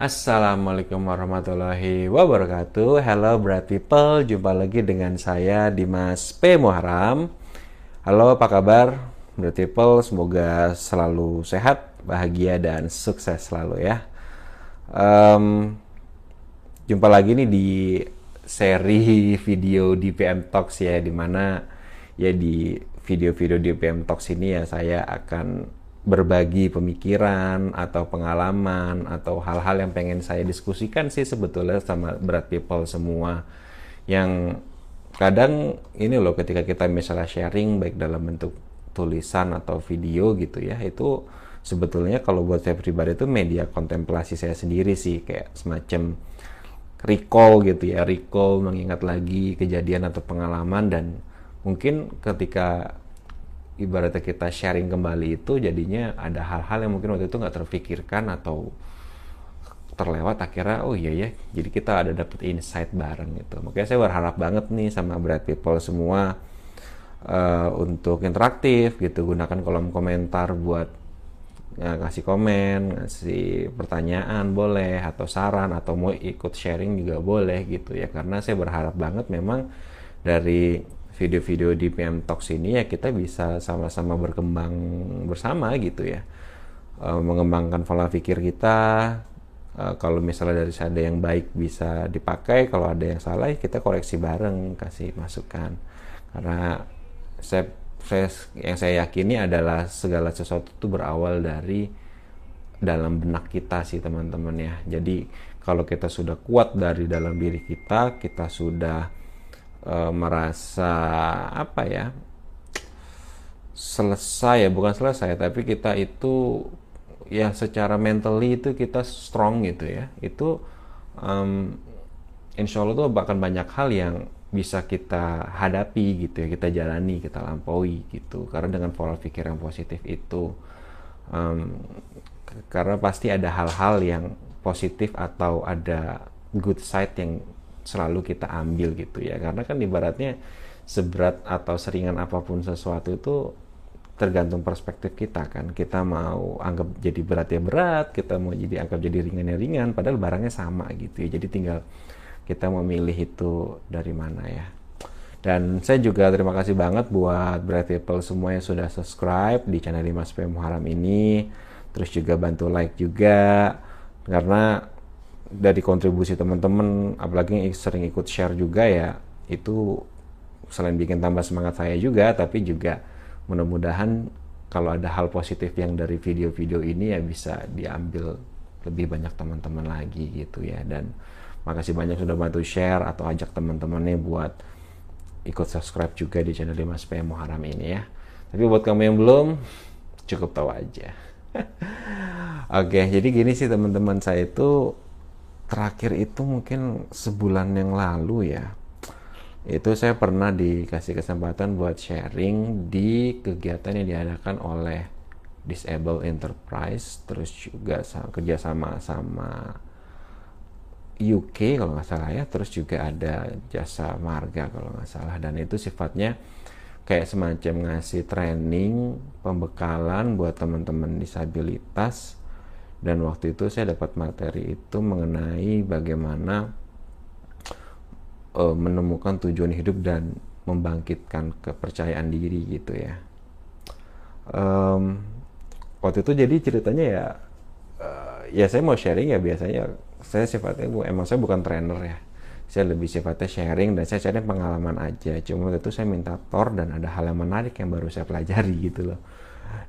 Assalamualaikum warahmatullahi wabarakatuh. Hello bright people. Jumpa lagi dengan saya Dimas P. Muharam Halo apa kabar bright people? Semoga selalu sehat, bahagia, dan sukses selalu ya. Um, Jumpa lagi nih di seri video DPM Talks ya Di mana ya di video-video DPM Talks ini ya saya akan berbagi pemikiran atau pengalaman atau hal-hal yang pengen saya diskusikan sih sebetulnya sama berat people semua. Yang kadang ini loh ketika kita misalnya sharing baik dalam bentuk tulisan atau video gitu ya itu sebetulnya kalau buat saya pribadi itu media kontemplasi saya sendiri sih kayak semacam recall gitu ya recall mengingat lagi kejadian atau pengalaman dan mungkin ketika ibaratnya kita sharing kembali itu jadinya ada hal-hal yang mungkin waktu itu nggak terpikirkan atau terlewat akhirnya oh iya ya jadi kita ada dapat insight bareng gitu. Makanya saya berharap banget nih sama Bright People semua uh, untuk interaktif gitu gunakan kolom komentar buat uh, ngasih komen ngasih pertanyaan boleh atau saran atau mau ikut sharing juga boleh gitu ya. Karena saya berharap banget memang dari video-video di PM Talks ini ya kita bisa sama-sama berkembang bersama gitu ya. E, mengembangkan pola pikir kita. E, kalau misalnya dari ada yang baik bisa dipakai kalau ada yang salah ya kita koreksi bareng kasih masukan. Karena saya, saya yang saya yakini adalah segala sesuatu itu berawal dari dalam benak kita sih teman-teman ya. Jadi kalau kita sudah kuat dari dalam diri kita kita sudah e, merasa apa ya selesai ya bukan selesai tapi kita itu ya secara mentally itu kita strong gitu ya. Itu um, insya Allah tuh bahkan banyak hal yang bisa kita hadapi gitu ya kita jalani kita lampaui gitu. Karena dengan pola pikir yang positif itu um, karena pasti ada hal-hal yang positif atau ada good side yang selalu kita ambil gitu ya. Karena kan ibaratnya seberat atau seringan apa pun sesuatu itu tergantung perspektif kita kan. Kita mau anggap jadi berat ya berat kita mau jadi anggap jadi ringan ya ringan padahal barangnya sama gitu ya. Jadi tinggal kita memilih itu dari mana ya. Dan saya juga terima kasih banget buat Bright People semua yang sudah subscribe di channel Dimas P. Muharam ini. Terus juga bantu like juga karena dari kontribusi teman-teman apalagi sering ikut share juga ya itu selain bikin tambah semangat saya juga tapi juga mudah-mudahan kalau ada hal positif yang dari video-video ini ya bisa diambil lebih banyak teman-teman lagi gitu ya. Dan makasih banyak sudah bantu share atau ajak teman-temannya buat ikut subscribe juga di channel Dimas PM Muharam ini ya. Tapi buat kamu yang belum cukup tahu aja. Oke jadi gini sih teman-teman saya itu terakhir itu mungkin sebulan yang lalu ya. Itu saya pernah dikasih kesempatan buat sharing di kegiatan yang diadakan oleh Disable Enterprise terus juga kerjasama sama UK kalau nggak salah ya terus juga ada jasa marga kalau nggak salah. Dan itu sifatnya kayak semacam ngasih training pembekalan buat teman-teman disabilitas dan waktu itu saya dapat materi itu mengenai bagaimana uh, menemukan tujuan hidup dan membangkitkan kepercayaan diri gitu ya. Um, waktu itu jadi ceritanya ya uh, ya saya mau sharing ya biasanya saya sifatnya emang saya bukan trainer ya. Saya lebih sifatnya sharing dan saya cari pengalaman aja. Cuma waktu itu saya minta tor dan ada hal yang menarik yang baru saya pelajari gitu loh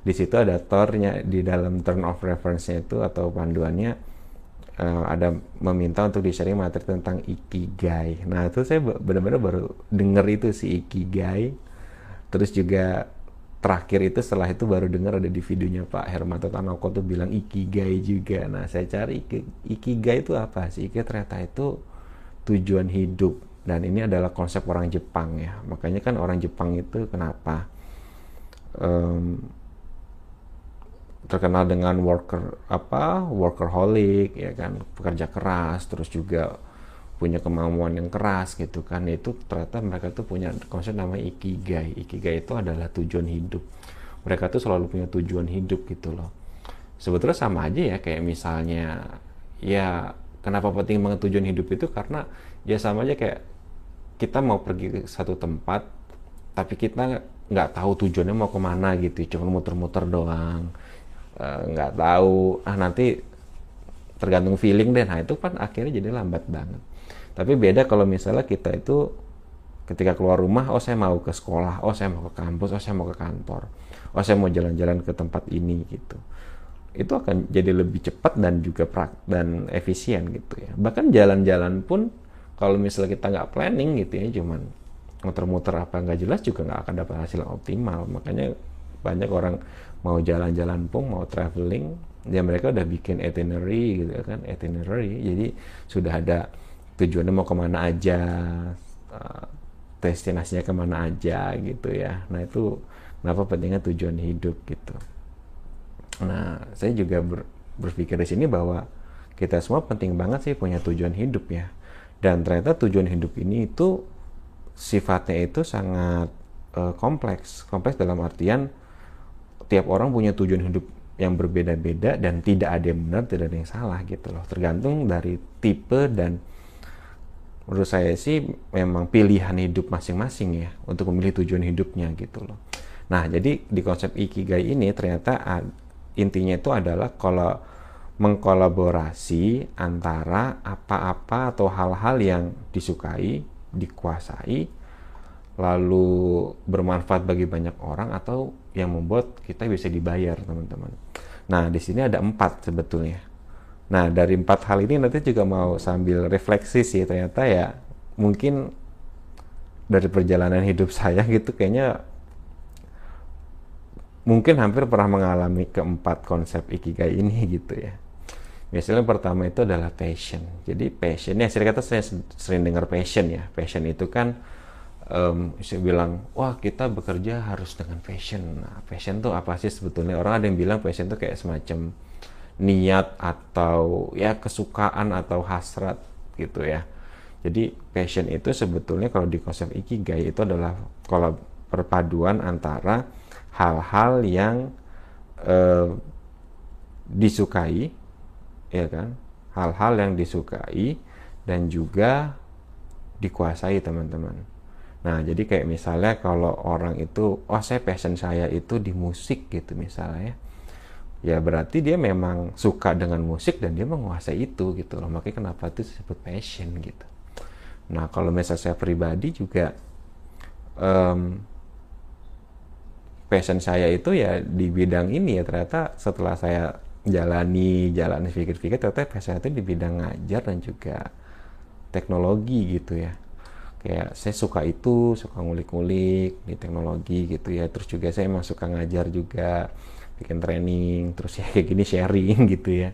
di situ ada tornya di dalam turn of reference-nya itu atau panduannya uh, ada meminta untuk di-sharing materi tentang ikigai. Nah, itu saya benar-benar baru denger itu si ikigai. Terus juga terakhir itu setelah itu baru dengar ada di videonya Pak Hermanto Tanoko tuh bilang ikigai juga. Nah, saya cari ikigai itu apa sih? Ikigai ternyata itu tujuan hidup dan ini adalah konsep orang Jepang ya. Makanya kan orang Jepang itu kenapa um, terkenal dengan worker apa workerholic ya kan pekerja keras terus juga punya kemampuan yang keras gitu kan. Itu ternyata mereka tuh punya konsep nama ikigai. Ikigai itu adalah tujuan hidup. Mereka tuh selalu punya tujuan hidup gitu loh. Sebetulnya sama aja ya kayak misalnya ya kenapa penting banget tujuan hidup itu? Karena ya sama aja kayak kita mau pergi ke satu tempat tapi kita nggak tahu tujuannya mau ke mana gitu. Cuma muter-muter doang nggak uh, tahu. Ah nanti tergantung feeling deh. Nah itu kan akhirnya jadi lambat banget. Tapi beda kalau misalnya kita itu ketika keluar rumah oh saya mau ke sekolah oh saya mau ke kampus oh saya mau ke kantor oh saya mau jalan-jalan ke tempat ini gitu. Itu akan jadi lebih cepat dan juga prak dan efisien gitu ya. Bahkan jalan-jalan pun kalau misalnya kita nggak planning gitu ya cuman muter-muter apa nggak jelas juga nggak akan dapat hasil optimal. Makanya banyak orang mau jalan-jalan pun mau traveling ya mereka udah bikin itinerary gitu kan itinerary. Jadi sudah ada tujuannya mau ke mana aja uh, destinasinya ke mana aja gitu ya. Nah itu kenapa pentingnya tujuan hidup gitu. Nah saya juga ber, berpikir di sini bahwa kita semua penting banget sih punya tujuan hidup ya. Dan ternyata tujuan hidup ini itu sifatnya itu sangat uh, kompleks. Kompleks dalam artian tiap orang punya tujuan hidup yang berbeda-beda dan tidak ada yang benar, tidak ada yang salah gitu loh. Tergantung dari tipe dan menurut saya sih memang pilihan hidup masing-masing ya untuk memilih tujuan hidupnya gitu loh. Nah, jadi di konsep ikigai ini ternyata intinya itu adalah kalau mengkolaborasi antara apa-apa atau hal-hal yang disukai, dikuasai, lalu bermanfaat bagi banyak orang atau yang membuat kita bisa dibayar teman-teman. Nah di sini ada empat sebetulnya. Nah dari empat hal ini nanti juga mau sambil refleksi sih ternyata ya mungkin dari perjalanan hidup saya gitu kayaknya mungkin hampir pernah mengalami keempat konsep ikigai ini gitu ya. Misalnya pertama itu adalah passion. Jadi passion ya saya kata saya sering dengar passion ya. Passion itu kan um, saya bilang wah kita bekerja harus dengan passion nah, passion tuh apa sih sebetulnya? Orang ada yang bilang passion tuh kayak semacam niat atau ya kesukaan atau hasrat gitu ya. Jadi passion itu sebetulnya kalau di konsep ikigai itu adalah kalau perpaduan antara hal-hal yang uh, disukai ya kan? Hal-hal yang disukai dan juga dikuasai teman-teman Nah, jadi kayak misalnya kalau orang itu, oh saya passion saya itu di musik gitu misalnya ya. Ya berarti dia memang suka dengan musik dan dia menguasai itu gitu loh. Makanya kenapa itu disebut passion gitu. Nah, kalau misalnya saya pribadi juga um, passion saya itu ya di bidang ini ya ternyata setelah saya jalani jalani pikir-pikir ternyata passion itu di bidang ngajar dan juga teknologi gitu ya kayak saya suka itu suka ngulik-ngulik di teknologi gitu ya. Terus juga saya emang suka ngajar juga bikin training terus ya kayak gini sharing gitu ya.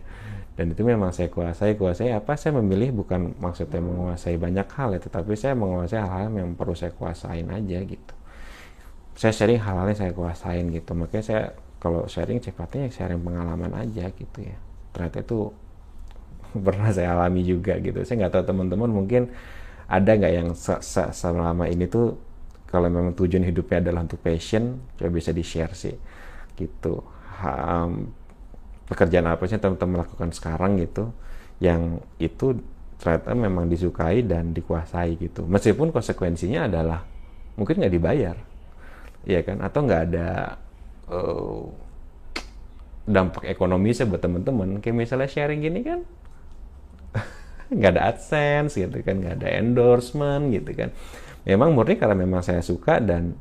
Dan itu memang saya kuasai kuasai apa? Saya memilih bukan maksudnya menguasai banyak hal ya tetapi saya menguasai hal-hal yang perlu saya kuasain aja gitu. Saya sharing hal-hal yang saya kuasain gitu. Makanya saya kalau sharing sifatnya sharing pengalaman aja gitu ya. Ternyata itu pernah saya alami juga gitu. Saya nggak tahu teman-teman mungkin ada nggak yang se -se selama ini tuh kalau memang tujuan hidupnya adalah untuk passion coba bisa di share sih. Gitu. Um, pekerjaan apa sih teman-teman lakukan sekarang gitu yang itu ternyata memang disukai dan dikuasai gitu. Meskipun konsekuensinya adalah mungkin nggak dibayar. Ya kan? Atau nggak ada uh, dampak ekonomi buat teman-teman. Kayak misalnya sharing gini kan nggak ada adsense gitu kan nggak ada endorsement gitu kan. Memang murni karena memang saya suka dan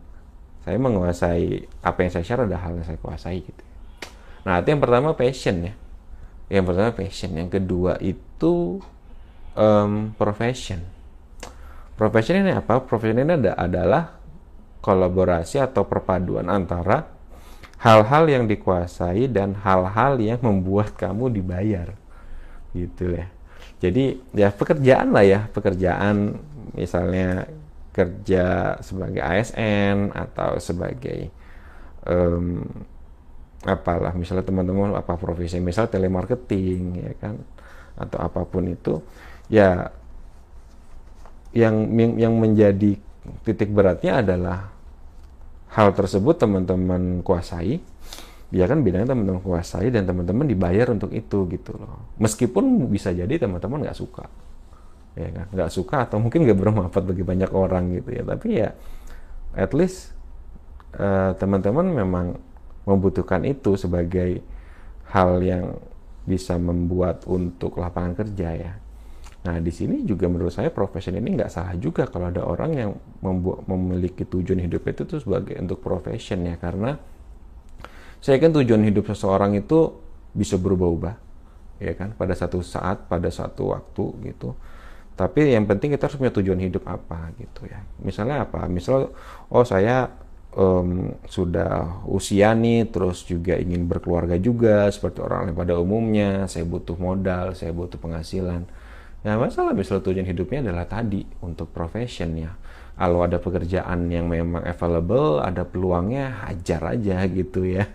saya menguasai apa yang saya share adalah hal yang saya kuasai gitu. Nah itu yang pertama passion ya. Yang pertama passion. Yang kedua itu um, profession. Profession ini apa? Profession ini ada, adalah kolaborasi atau perpaduan antara hal-hal yang dikuasai dan hal-hal yang membuat kamu dibayar. Gitu ya jadi ya pekerjaan lah ya. Pekerjaan misalnya kerja sebagai ASN atau sebagai um, apalah misalnya teman-teman apa profesi misal telemarketing ya kan atau apa pun itu ya yang yang menjadi titik beratnya adalah hal tersebut teman-teman kuasai dia kan bidangnya teman-teman kuasai dan teman-teman dibayar untuk itu gitu loh. Meskipun bisa jadi teman-teman nggak suka. Ya kan? Nggak suka atau mungkin nggak bermanfaat bagi banyak orang gitu ya. Tapi ya at least uh, teman-teman memang membutuhkan itu sebagai hal yang bisa membuat untuk lapangan kerja ya. Nah, di sini juga menurut saya profession ini nggak salah juga kalau ada orang yang membuat, memiliki tujuan hidup itu tuh sebagai untuk profession ya, karena saya kan tujuan hidup seseorang itu bisa berubah-ubah, ya kan, pada satu saat, pada satu waktu gitu. Tapi yang penting kita harus punya tujuan hidup apa gitu ya. Misalnya apa? Misal, oh saya um, sudah usia nih, terus juga ingin berkeluarga juga seperti orang lain pada umumnya. Saya butuh modal, saya butuh penghasilan Ya masalah misalnya tujuan hidupnya adalah tadi untuk profession ya. Kalau ada pekerjaan yang memang available, ada peluangnya hajar aja gitu ya.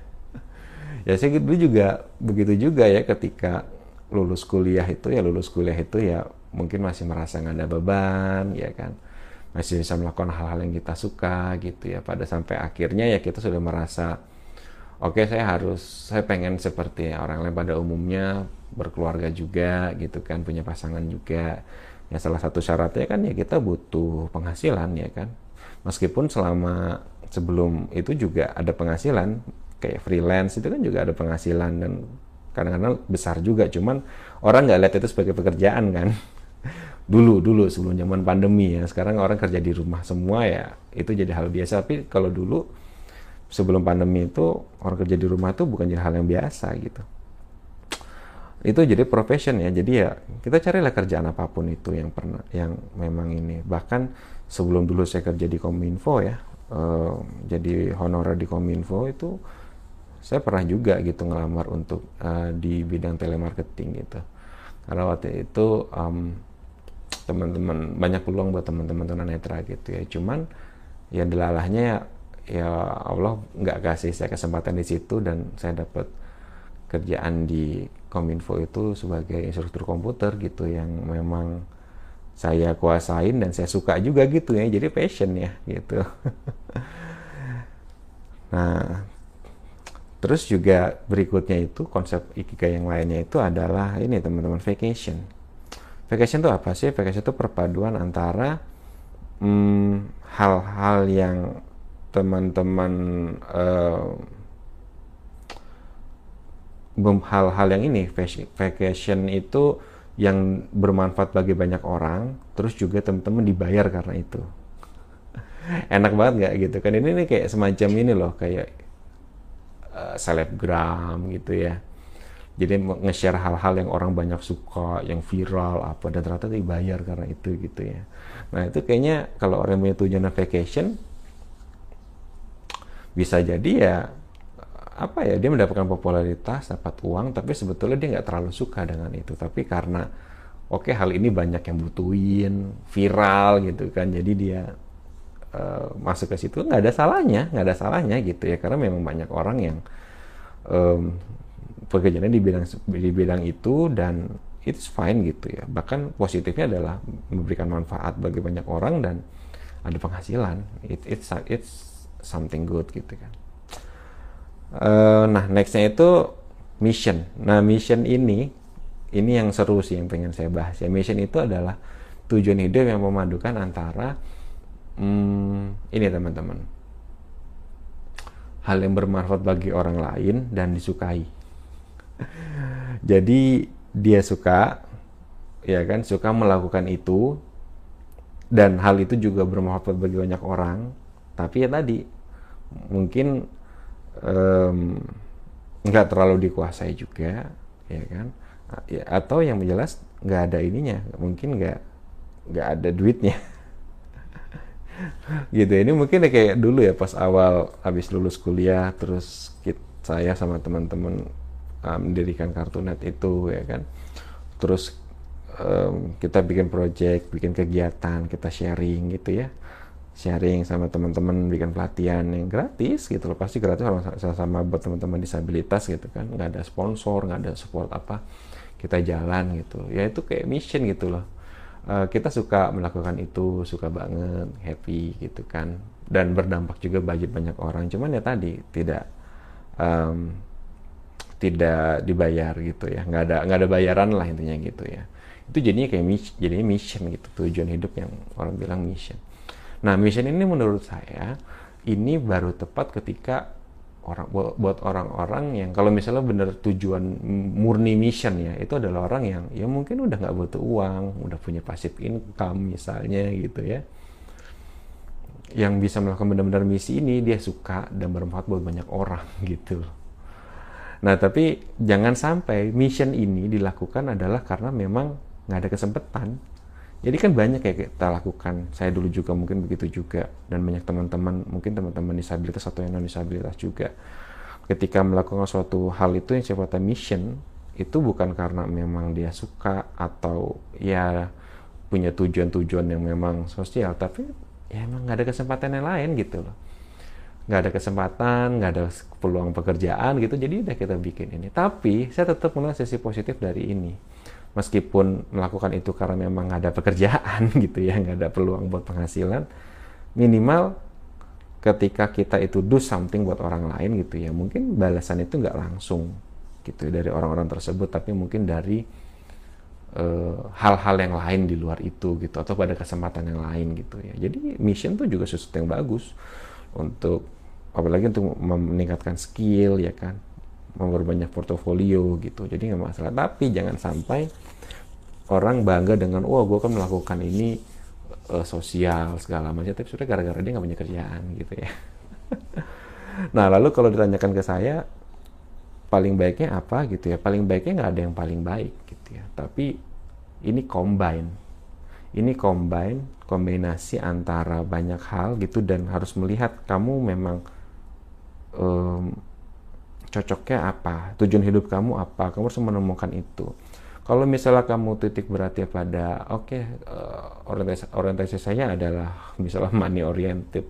Ya saya dulu juga begitu juga ya ketika lulus kuliah itu ya lulus kuliah itu ya mungkin masih merasa nggak ada beban ya kan. Masih bisa melakukan hal-hal yang kita suka gitu ya. Pada sampai akhirnya ya kita sudah merasa oke okay, saya harus saya pengen seperti orang lain. Pada umumnya berkeluarga juga gitu kan punya pasangan juga. Ya salah satu syaratnya kan ya kita butuh penghasilan ya kan. Meskipun selama sebelum itu juga ada penghasilan kayak freelance itu kan juga ada penghasilan dan kadang-kadang besar juga. Cuman orang nggak lihat itu sebagai pekerjaan kan? Dulu dulu sebelum zaman pandemi ya. Sekarang orang kerja di rumah semua ya itu jadi hal biasa. Tapi kalau dulu sebelum pandemi itu orang kerja di rumah itu bukan jadi hal yang biasa gitu. Itu jadi profession ya. Jadi ya kita carilah kerjaan apa pun itu yang pernah yang memang ini. Bahkan sebelum dulu saya kerja di kominfo ya uh, jadi honorer di kominfo itu saya pernah juga gitu ngelamar untuk uh, di bidang telemarketing gitu. Karena waktu itu um, teman-teman banyak peluang buat teman-teman tunanetra gitu ya. Cuman ya delalahnya ya, ya Allah nggak kasih saya kesempatan di situ dan saya dapat kerjaan di Kominfo itu sebagai instruktur komputer gitu yang memang saya kuasain dan saya suka juga gitu ya. Jadi passion ya gitu. Nah terus juga berikutnya itu konsep ikigai yang lainnya itu adalah ini teman-teman vacation. Vacation itu apa sih? Vacation itu perpaduan antara hmm, hal-hal hmm, yang teman-teman uh, hal-hal yang ini vacation itu yang bermanfaat bagi banyak orang terus juga teman-teman dibayar karena itu. Enak banget nggak gitu kan? Ini nih kayak semacam ini loh kayak uh, selebgram gitu ya. Jadi nge-share hal-hal yang orang banyak suka yang viral apa dan ternyata dibayar karena itu gitu ya. Nah itu kayaknya kalau orang punya tujuan vacation bisa jadi ya apa ya dia mendapatkan popularitas dapat uang tapi sebetulnya dia nggak terlalu suka dengan itu. Tapi karena oke okay, hal ini banyak yang butuhin viral gitu kan jadi dia uh, masuk ke situ nggak ada salahnya nggak ada salahnya gitu ya karena memang banyak orang yang um, pekerjaannya di bidang di bidang itu dan it's fine gitu ya bahkan positifnya adalah memberikan manfaat bagi banyak orang dan ada penghasilan it, it's it's something good gitu kan Uh, nah nextnya itu mission. Nah mission ini ini yang seru sih yang pengen saya bahas ya. Mission itu adalah tujuan hidup yang memadukan antara hmm, ini teman-teman. Hal yang bermanfaat bagi orang lain dan disukai. Jadi dia suka ya kan suka melakukan itu. Dan hal itu juga bermanfaat bagi banyak orang. Tapi ya tadi mungkin um, nggak terlalu dikuasai juga ya kan? Ya, atau yang jelas nggak ada ininya. Mungkin nggak nggak ada duitnya gitu. Ini mungkin kayak dulu ya pas awal habis lulus kuliah terus kita, saya sama teman-teman um, mendirikan kartunet itu ya kan. Terus um, kita bikin project bikin kegiatan kita sharing gitu ya. Sharing sama teman-teman bikin pelatihan yang gratis gitu loh. Pasti gratis sama, sama buat teman-teman disabilitas gitu kan. Nggak ada sponsor nggak ada support apa. Kita jalan gitu. Ya itu kayak mission gitu loh uh, kita suka melakukan itu suka banget happy gitu kan. Dan berdampak juga bagi banyak orang. Cuman ya tadi tidak um, tidak dibayar gitu ya. Nggak ada nggak ada bayaran lah intinya gitu ya. Itu jadinya kayak mission, jadinya mission gitu. Tujuan hidup yang orang bilang mission. Nah mission ini menurut saya ini baru tepat ketika orang buat orang-orang yang kalau misalnya benar tujuan murni mission ya itu adalah orang yang ya mungkin udah nggak butuh uang udah punya passive income misalnya gitu ya yang bisa melakukan benar-benar misi ini dia suka dan bermanfaat buat banyak orang gitu Nah, tapi jangan sampai mission ini dilakukan adalah karena memang nggak ada kesempatan. Jadi kan banyak kayak kita lakukan. Saya dulu juga mungkin begitu juga dan banyak teman-teman, mungkin teman-teman disabilitas atau yang non disabilitas juga. Ketika melakukan suatu hal itu yang sifatnya mission, itu bukan karena memang dia suka atau ya punya tujuan-tujuan yang memang sosial, tapi ya emang nggak ada kesempatan yang lain gitu loh nggak ada kesempatan, nggak ada peluang pekerjaan gitu, jadi udah kita bikin ini. Tapi saya tetap melihat sisi positif dari ini. Meskipun melakukan itu karena memang ada pekerjaan gitu ya, nggak ada peluang buat penghasilan, minimal ketika kita itu do something buat orang lain gitu ya, mungkin balasan itu nggak langsung gitu dari orang-orang tersebut, tapi mungkin dari eh, hal-hal uh, yang lain di luar itu gitu atau pada kesempatan yang lain gitu ya. Jadi mission tuh juga sesuatu yang bagus untuk apalagi untuk meningkatkan skill ya kan memperbanyak portofolio gitu jadi nggak masalah tapi jangan sampai orang bangga dengan wah gue kan melakukan ini uh, sosial segala macam. Tapi sudah gara-gara dia nggak punya kerjaan gitu ya. Nah lalu kalau ditanyakan ke saya paling baiknya apa gitu ya? Paling baiknya nggak ada yang paling baik gitu ya. Tapi ini combine. Ini combine kombinasi antara banyak hal gitu dan harus melihat kamu memang um, cocoknya apa tujuan hidup kamu apa kamu harus menemukan itu kalau misalnya kamu titik beratnya pada oke okay, uh, eh, orientasi orientasi saya adalah misalnya money oriented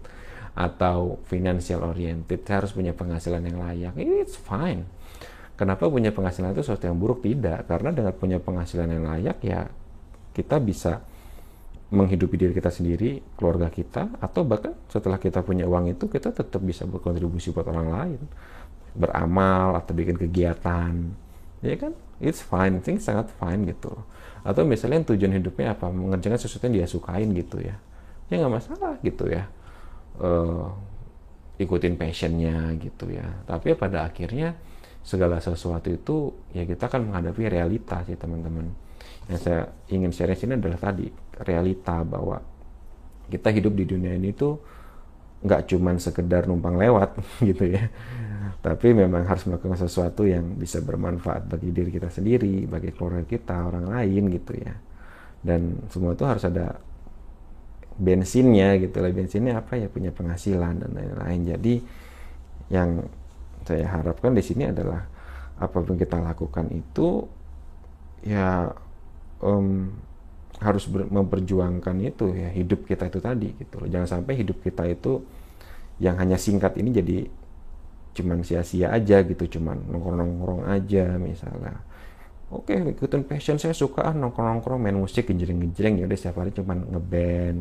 atau financial oriented saya harus punya penghasilan yang layak. It's fine. Kenapa punya penghasilan itu sesuatu yang buruk? Tidak. Karena dengan punya penghasilan yang layak ya kita bisa menghidupi diri kita sendiri, keluarga kita, atau bahkan setelah kita punya uang itu kita tetap bisa berkontribusi buat orang lain, beramal atau bikin kegiatan, ya kan? It's fine, things sangat fine gitu. Atau misalnya tujuan hidupnya apa, mengerjakan sesuatu yang dia sukain gitu ya, ya nggak masalah gitu ya. Uh, ikutin passionnya gitu ya. Tapi pada akhirnya segala sesuatu itu ya kita akan menghadapi realita sih teman-teman yang saya ingin share sini adalah tadi realita bahwa kita hidup di dunia ini tuh nggak cuman sekedar numpang lewat gitu ya tapi memang harus melakukan sesuatu yang bisa bermanfaat bagi diri kita sendiri bagi keluarga kita orang lain gitu ya. Dan semua itu harus ada bensinnya gitu lah. Bensinnya apa ya? Punya penghasilan dan lain-lain. Jadi yang saya harapkan di sini adalah apa pun kita lakukan itu ya um, harus memperjuangkan itu ya hidup kita itu tadi gitu loh. Jangan sampai hidup kita itu yang hanya singkat ini jadi cuman sia-sia aja gitu, cuman nongkrong-nongkrong aja misalnya. Oke, ikutin passion saya suka ah nongkrong-nongkrong main musik genjreng-genjreng ya udah setiap hari cuman ngeband.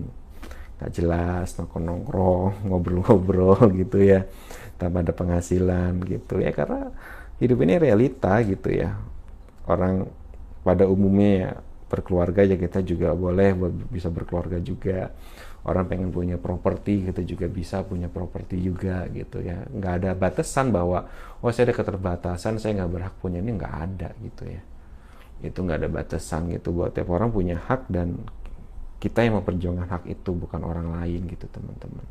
Gak jelas nongkrong-nongkrong ngobrol-ngobrol gitu ya. Tanpa ada penghasilan gitu ya karena hidup ini realita gitu ya. Orang pada umumnya ya berkeluarga ya kita juga boleh bisa berkeluarga juga orang pengen punya properti kita juga bisa punya properti juga gitu ya. Nggak ada batasan bahwa oh saya ada keterbatasan saya nggak berhak punya ini nggak ada gitu ya. Itu nggak ada batasan gitu. Buat tiap orang punya hak dan kita yang memperjuangkan hak itu bukan orang lain gitu teman-teman.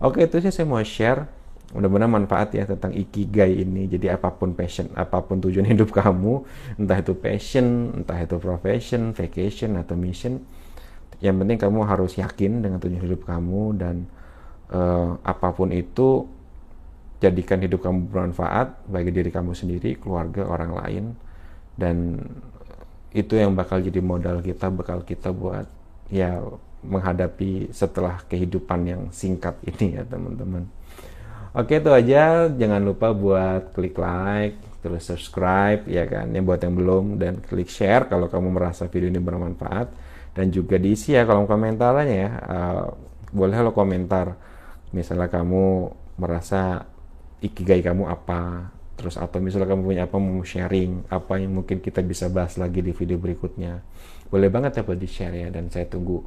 Oke itu sih saya mau share. Mudah-mudahan manfaat ya tentang ikigai ini. Jadi apa pun passion apa pun tujuan hidup kamu entah itu passion entah itu profession vacation atau mission yang penting kamu harus yakin dengan tujuan hidup kamu dan uh, apa pun itu jadikan hidup kamu bermanfaat bagi diri kamu sendiri keluarga orang lain. Dan itu yang bakal jadi modal kita bakal kita buat ya menghadapi setelah kehidupan yang singkat ini ya teman-teman. Oke itu aja, jangan lupa buat klik like, terus subscribe ya kan, yang buat yang belum dan klik share kalau kamu merasa video ini bermanfaat dan juga diisi ya kolom komentarnya ya, uh, boleh lo komentar misalnya kamu merasa ikigai kamu apa terus atau misalnya kamu punya apa mau sharing apa yang mungkin kita bisa bahas lagi di video berikutnya. Boleh banget ya buat di share ya dan saya tunggu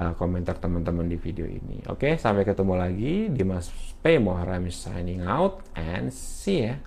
uh, komentar teman-teman di video ini. Oke sampai ketemu lagi di Mas P. Moharami signing out and see ya